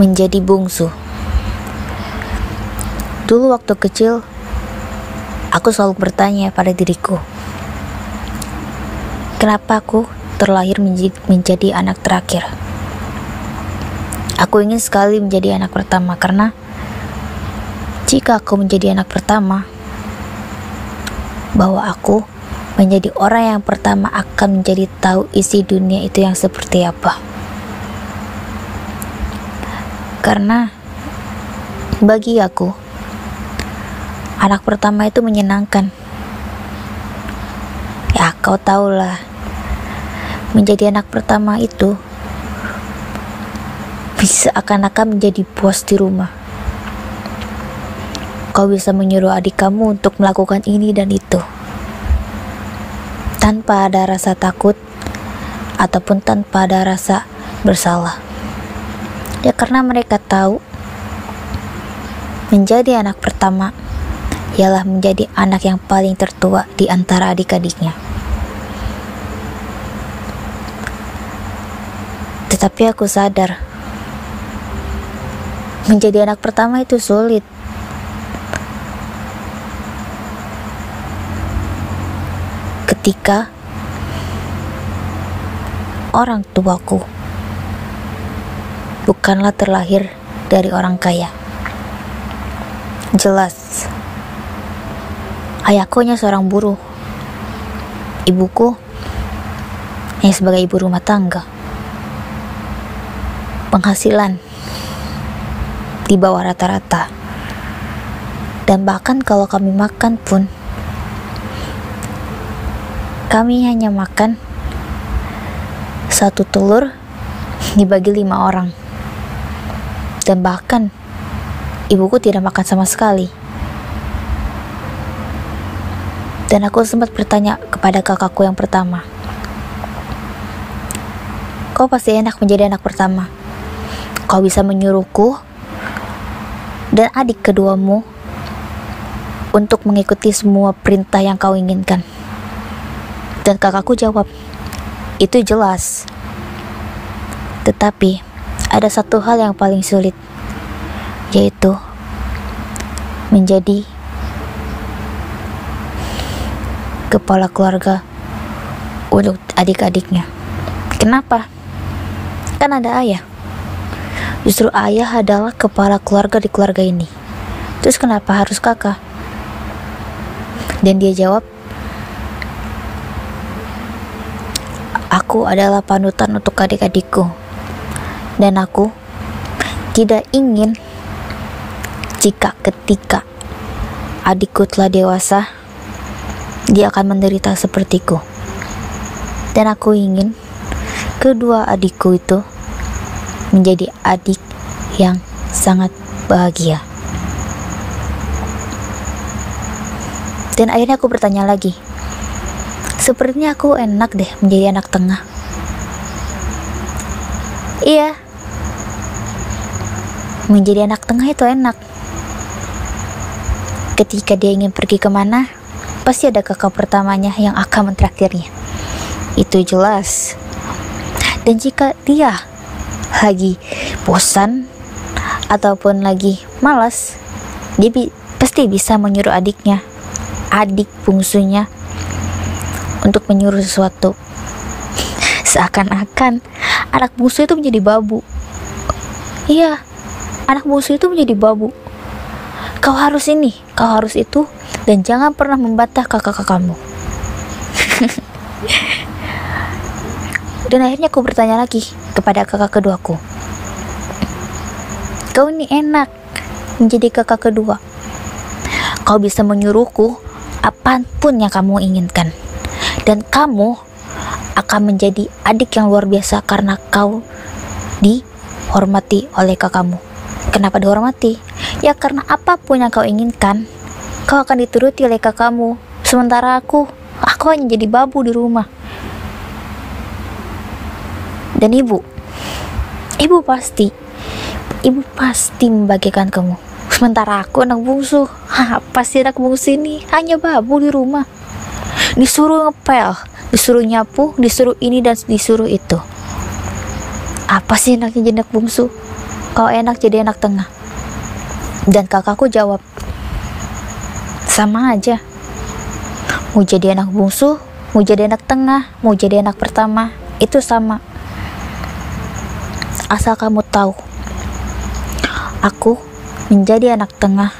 menjadi bungsu. Dulu waktu kecil, aku selalu bertanya pada diriku, kenapa aku terlahir menjadi anak terakhir? Aku ingin sekali menjadi anak pertama karena jika aku menjadi anak pertama, bahwa aku menjadi orang yang pertama akan menjadi tahu isi dunia itu yang seperti apa. Karena bagi aku, anak pertama itu menyenangkan. Ya, kau tahulah, menjadi anak pertama itu bisa akan-akan menjadi bos di rumah. Kau bisa menyuruh adik kamu untuk melakukan ini dan itu tanpa ada rasa takut ataupun tanpa ada rasa bersalah. Ya karena mereka tahu menjadi anak pertama ialah menjadi anak yang paling tertua di antara adik-adiknya. Tetapi aku sadar menjadi anak pertama itu sulit. ketika orang tuaku bukanlah terlahir dari orang kaya. Jelas, ayahku hanya seorang buruh. Ibuku hanya sebagai ibu rumah tangga. Penghasilan di bawah rata-rata. Dan bahkan kalau kami makan pun kami hanya makan satu telur dibagi lima orang. Dan bahkan ibuku tidak makan sama sekali. Dan aku sempat bertanya kepada kakakku yang pertama. Kau pasti enak menjadi anak pertama. Kau bisa menyuruhku dan adik keduamu untuk mengikuti semua perintah yang kau inginkan. Dan kakakku jawab, itu jelas. Tetapi, ada satu hal yang paling sulit, yaitu menjadi kepala keluarga untuk adik-adiknya. Kenapa? Kan ada ayah. Justru ayah adalah kepala keluarga di keluarga ini. Terus kenapa harus kakak? Dan dia jawab, Aku adalah panutan untuk adik-adikku, dan aku tidak ingin jika ketika adikku telah dewasa, dia akan menderita sepertiku. Dan aku ingin kedua adikku itu menjadi adik yang sangat bahagia. Dan akhirnya aku bertanya lagi, Sepertinya aku enak deh menjadi anak tengah. Iya. Menjadi anak tengah itu enak. Ketika dia ingin pergi ke mana, pasti ada kakak pertamanya yang akan mentraktirnya. Itu jelas. Dan jika dia lagi bosan ataupun lagi malas, dia bi pasti bisa menyuruh adiknya, adik bungsunya untuk menyuruh sesuatu. Seakan-akan anak bungsu itu menjadi babu. Iya, anak bungsu itu menjadi babu. Kau harus ini, kau harus itu, dan jangan pernah membantah kakak-kakakmu. dan akhirnya aku bertanya lagi kepada kakak keduaku. Kau ini enak menjadi kakak kedua. Kau bisa menyuruhku apa pun yang kamu inginkan dan kamu akan menjadi adik yang luar biasa karena kau dihormati oleh kakakmu. Kenapa dihormati? Ya karena apa pun yang kau inginkan, kau akan dituruti oleh kakakmu. Sementara aku, aku hanya jadi babu di rumah. Dan ibu, ibu pasti, ibu pasti membagikan kamu. Sementara aku anak bungsu, apa sih anak bungsu ini hanya babu di rumah disuruh ngepel disuruh nyapu disuruh ini dan disuruh itu apa sih enaknya jenak bungsu kau enak jadi anak tengah. Dan kakakku jawab, sama aja. Mau jadi anak bungsu, mau jadi anak tengah, mau jadi anak pertama, itu sama. Asal kamu tahu, aku menjadi anak tengah,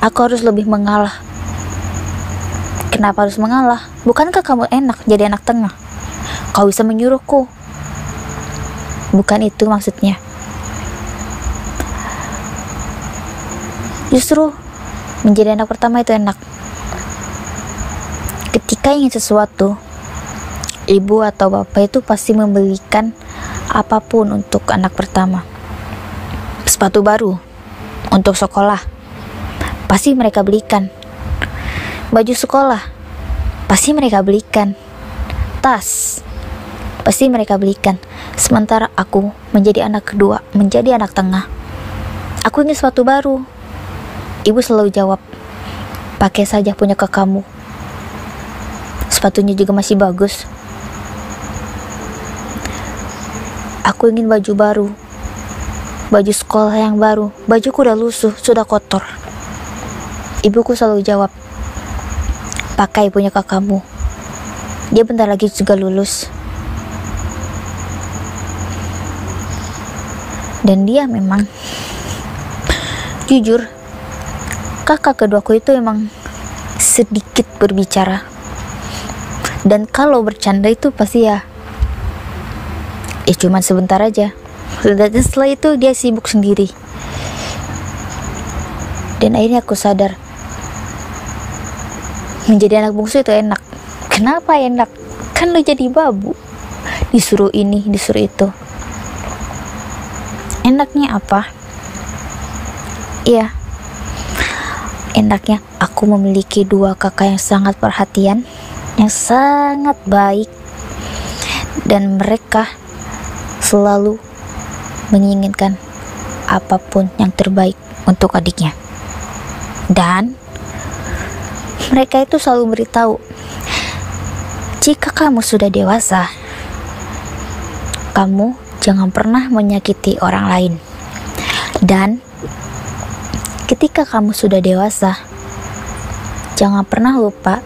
aku harus lebih mengalah. Kenapa harus mengalah? Bukankah kamu enak jadi anak tengah? Kau bisa menyuruhku. Bukan itu maksudnya. Justru menjadi anak pertama itu enak. Ketika ingin sesuatu, ibu atau bapak itu pasti membelikan apa pun untuk anak pertama. Sepatu baru untuk sekolah, pasti mereka belikan. Baju sekolah, pasti mereka belikan. Tas, pasti mereka belikan. Sementara aku menjadi anak kedua, menjadi anak tengah. Aku ingin sepatu baru. Ibu selalu jawab, pakai saja punya ke kamu. Sepatunya juga masih bagus. Aku ingin baju baru. Baju sekolah yang baru. Bajuku udah lusuh, sudah kotor. Ibuku selalu jawab, pakai punya kakakmu. Dia bentar lagi juga lulus. Dan dia memang jujur kakak keduaku itu emang sedikit berbicara. Dan kalau bercanda itu pasti ya ya cuman sebentar aja. Dan setelah itu dia sibuk sendiri. Dan akhirnya aku sadar menjadi anak bungsu itu enak kenapa enak kan lo jadi babu disuruh ini disuruh itu enaknya apa iya enaknya aku memiliki dua kakak yang sangat perhatian yang sangat baik dan mereka selalu menginginkan apa pun yang terbaik untuk adiknya dan mereka itu selalu beritahu, jika kamu sudah dewasa, kamu jangan pernah menyakiti orang lain. Dan ketika kamu sudah dewasa, jangan pernah lupa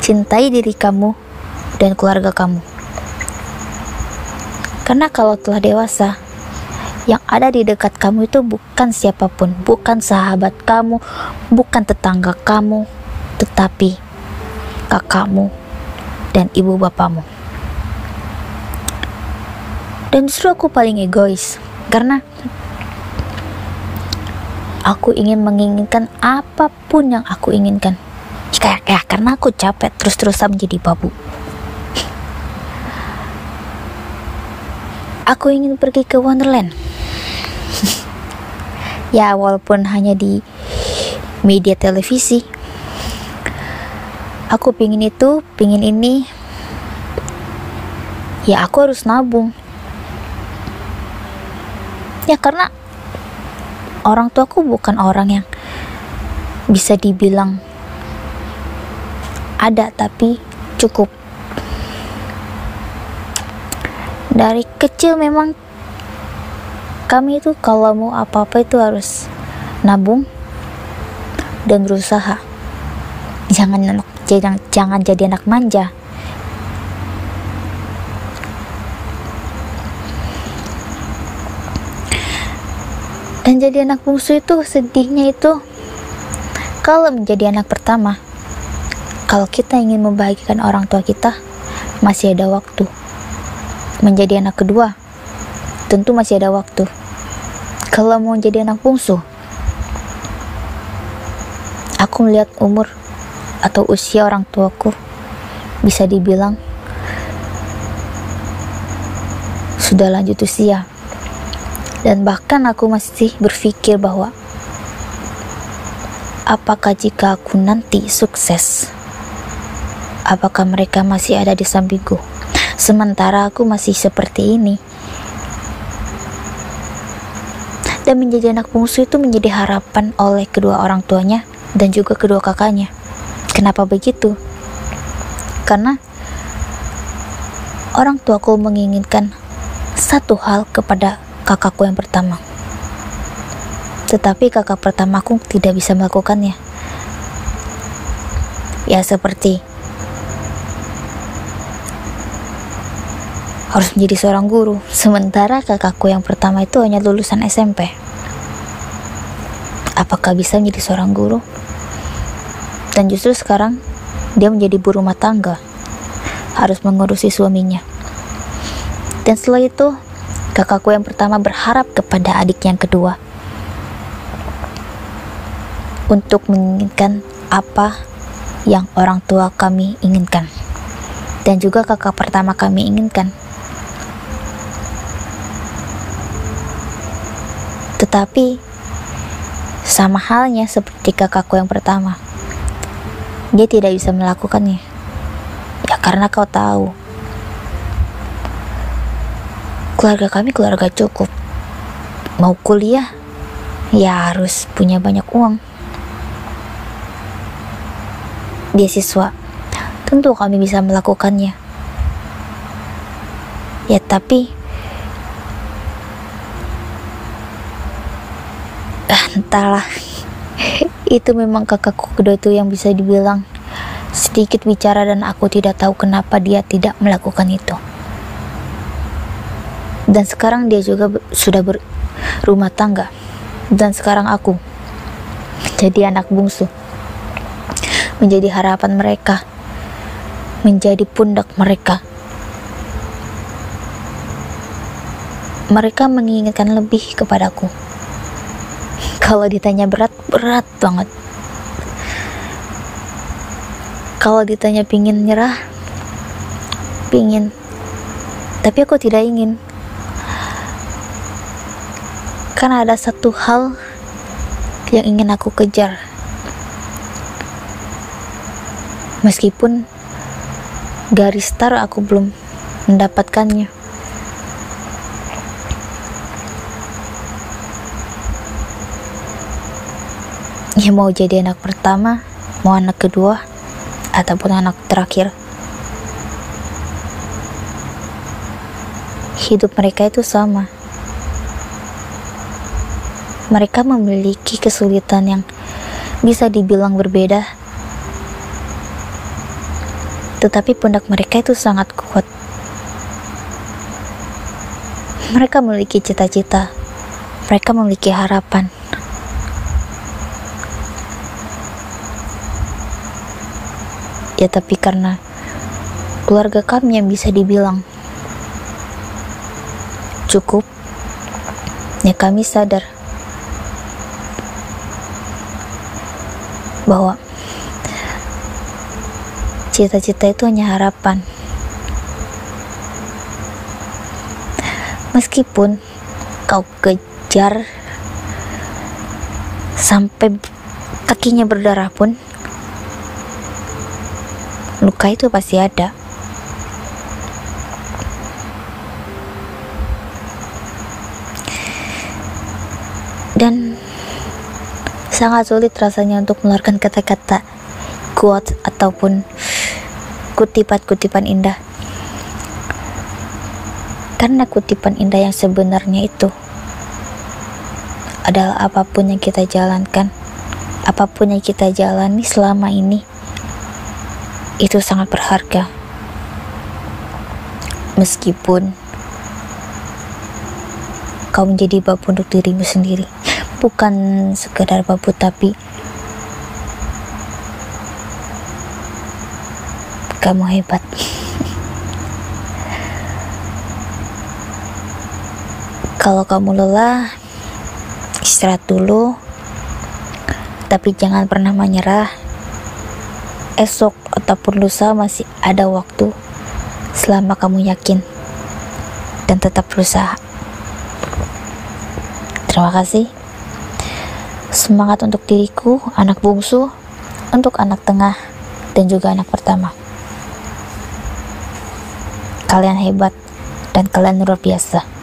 cintai diri kamu dan keluarga kamu. Karena kalau telah dewasa, yang ada di dekat kamu itu bukan siapa pun, bukan sahabat kamu, bukan tetangga kamu, tetapi kakakmu dan ibu bapamu. Dan justru aku paling egois karena aku ingin menginginkan apa pun yang aku inginkan. Kayak ya, karena aku capek terus-terusan menjadi babu. Aku ingin pergi ke Wonderland. ya walaupun hanya di media televisi aku pingin itu pingin ini ya aku harus nabung ya karena orang tuaku bukan orang yang bisa dibilang ada tapi cukup. Dari kecil memang kami itu kalau mau apa-apa itu harus nabung dan berusaha. Jangan anak jangan, jangan jadi anak manja dan jadi anak bungsu itu sedihnya itu kalau menjadi anak pertama kalau kita ingin membahagiakan orang tua kita masih ada waktu. Menjadi anak kedua tentu masih ada waktu. Kalau mau jadi anak bungsu aku melihat umur atau usia orang tuaku bisa dibilang sudah lanjut usia dan bahkan aku masih berpikir bahwa apakah jika aku nanti sukses apakah mereka masih ada di sampingku? Sementara aku masih seperti ini. Dan menjadi anak bungsu itu menjadi harapan oleh kedua orang tuanya dan juga kedua kakaknya. Kenapa begitu? Karena orang tuaku menginginkan satu hal kepada kakakku yang pertama. Tetapi kakak pertamaku tidak bisa melakukannya. Ya seperti harus menjadi seorang guru, sementara kakakku yang pertama itu hanya lulusan SMP. Apakah bisa menjadi seorang guru? Dan justru sekarang dia menjadi ibu rumah tangga, harus mengurusi suaminya. Dan setelah itu, kakakku yang pertama berharap kepada adik yang kedua untuk menginginkan apa yang orang tua kami inginkan dan juga kakak pertama kami inginkan. Tetapi sama halnya seperti kakakku yang pertama. Dia tidak bisa melakukannya. Ya karena kau tahu. Keluarga kami keluarga cukup. Mau kuliah, ya harus punya banyak uang beasiswa, tentu kami bisa melakukannya. Ya, tapi ah, entahlah. itu memang kakakku kedua itu yang bisa dibilang sedikit bicara dan aku tidak tahu kenapa dia tidak melakukan itu. Dan sekarang dia juga sudah berumah tangga. Dan sekarang aku jadi anak bungsu menjadi harapan mereka, menjadi pundak mereka. Mereka menginginkan lebih kepadaku. Kalau ditanya berat, berat banget. Kalau ditanya pingin nyerah, pingin. Tapi aku tidak ingin. Karena ada satu hal yang ingin aku kejar Meskipun garis star aku belum mendapatkannya. Ya mau jadi anak pertama, mau anak kedua, ataupun anak terakhir. Hidup mereka itu sama. Mereka memiliki kesulitan yang bisa dibilang berbeda tetapi pundak mereka itu sangat kuat. Mereka memiliki cita-cita, mereka memiliki harapan. Ya, tapi karena keluarga kami yang bisa dibilang cukup, ya, kami sadar bahwa Cita-cita itu hanya harapan. Meskipun kau kejar sampai kakinya berdarah pun, luka itu pasti ada. Dan sangat sulit rasanya untuk mengeluarkan kata-kata kuat ataupun kutipan-kutipan indah. Karena kutipan indah yang sebenarnya itu adalah apa pun yang kita jalankan, apa pun yang kita jalani selama ini, itu sangat berharga. Meskipun kau menjadi babu untuk dirimu sendiri, bukan sekedar babu tapi Kamu hebat. Kalau kamu lelah, istirahat dulu. Tapi jangan pernah menyerah. Esok ataupun lusa masih ada waktu selama kamu yakin dan tetap berusaha. Terima kasih. Semangat untuk diriku, anak bungsu, untuk anak tengah, dan juga anak pertama. Kalian hebat dan kalian luar biasa.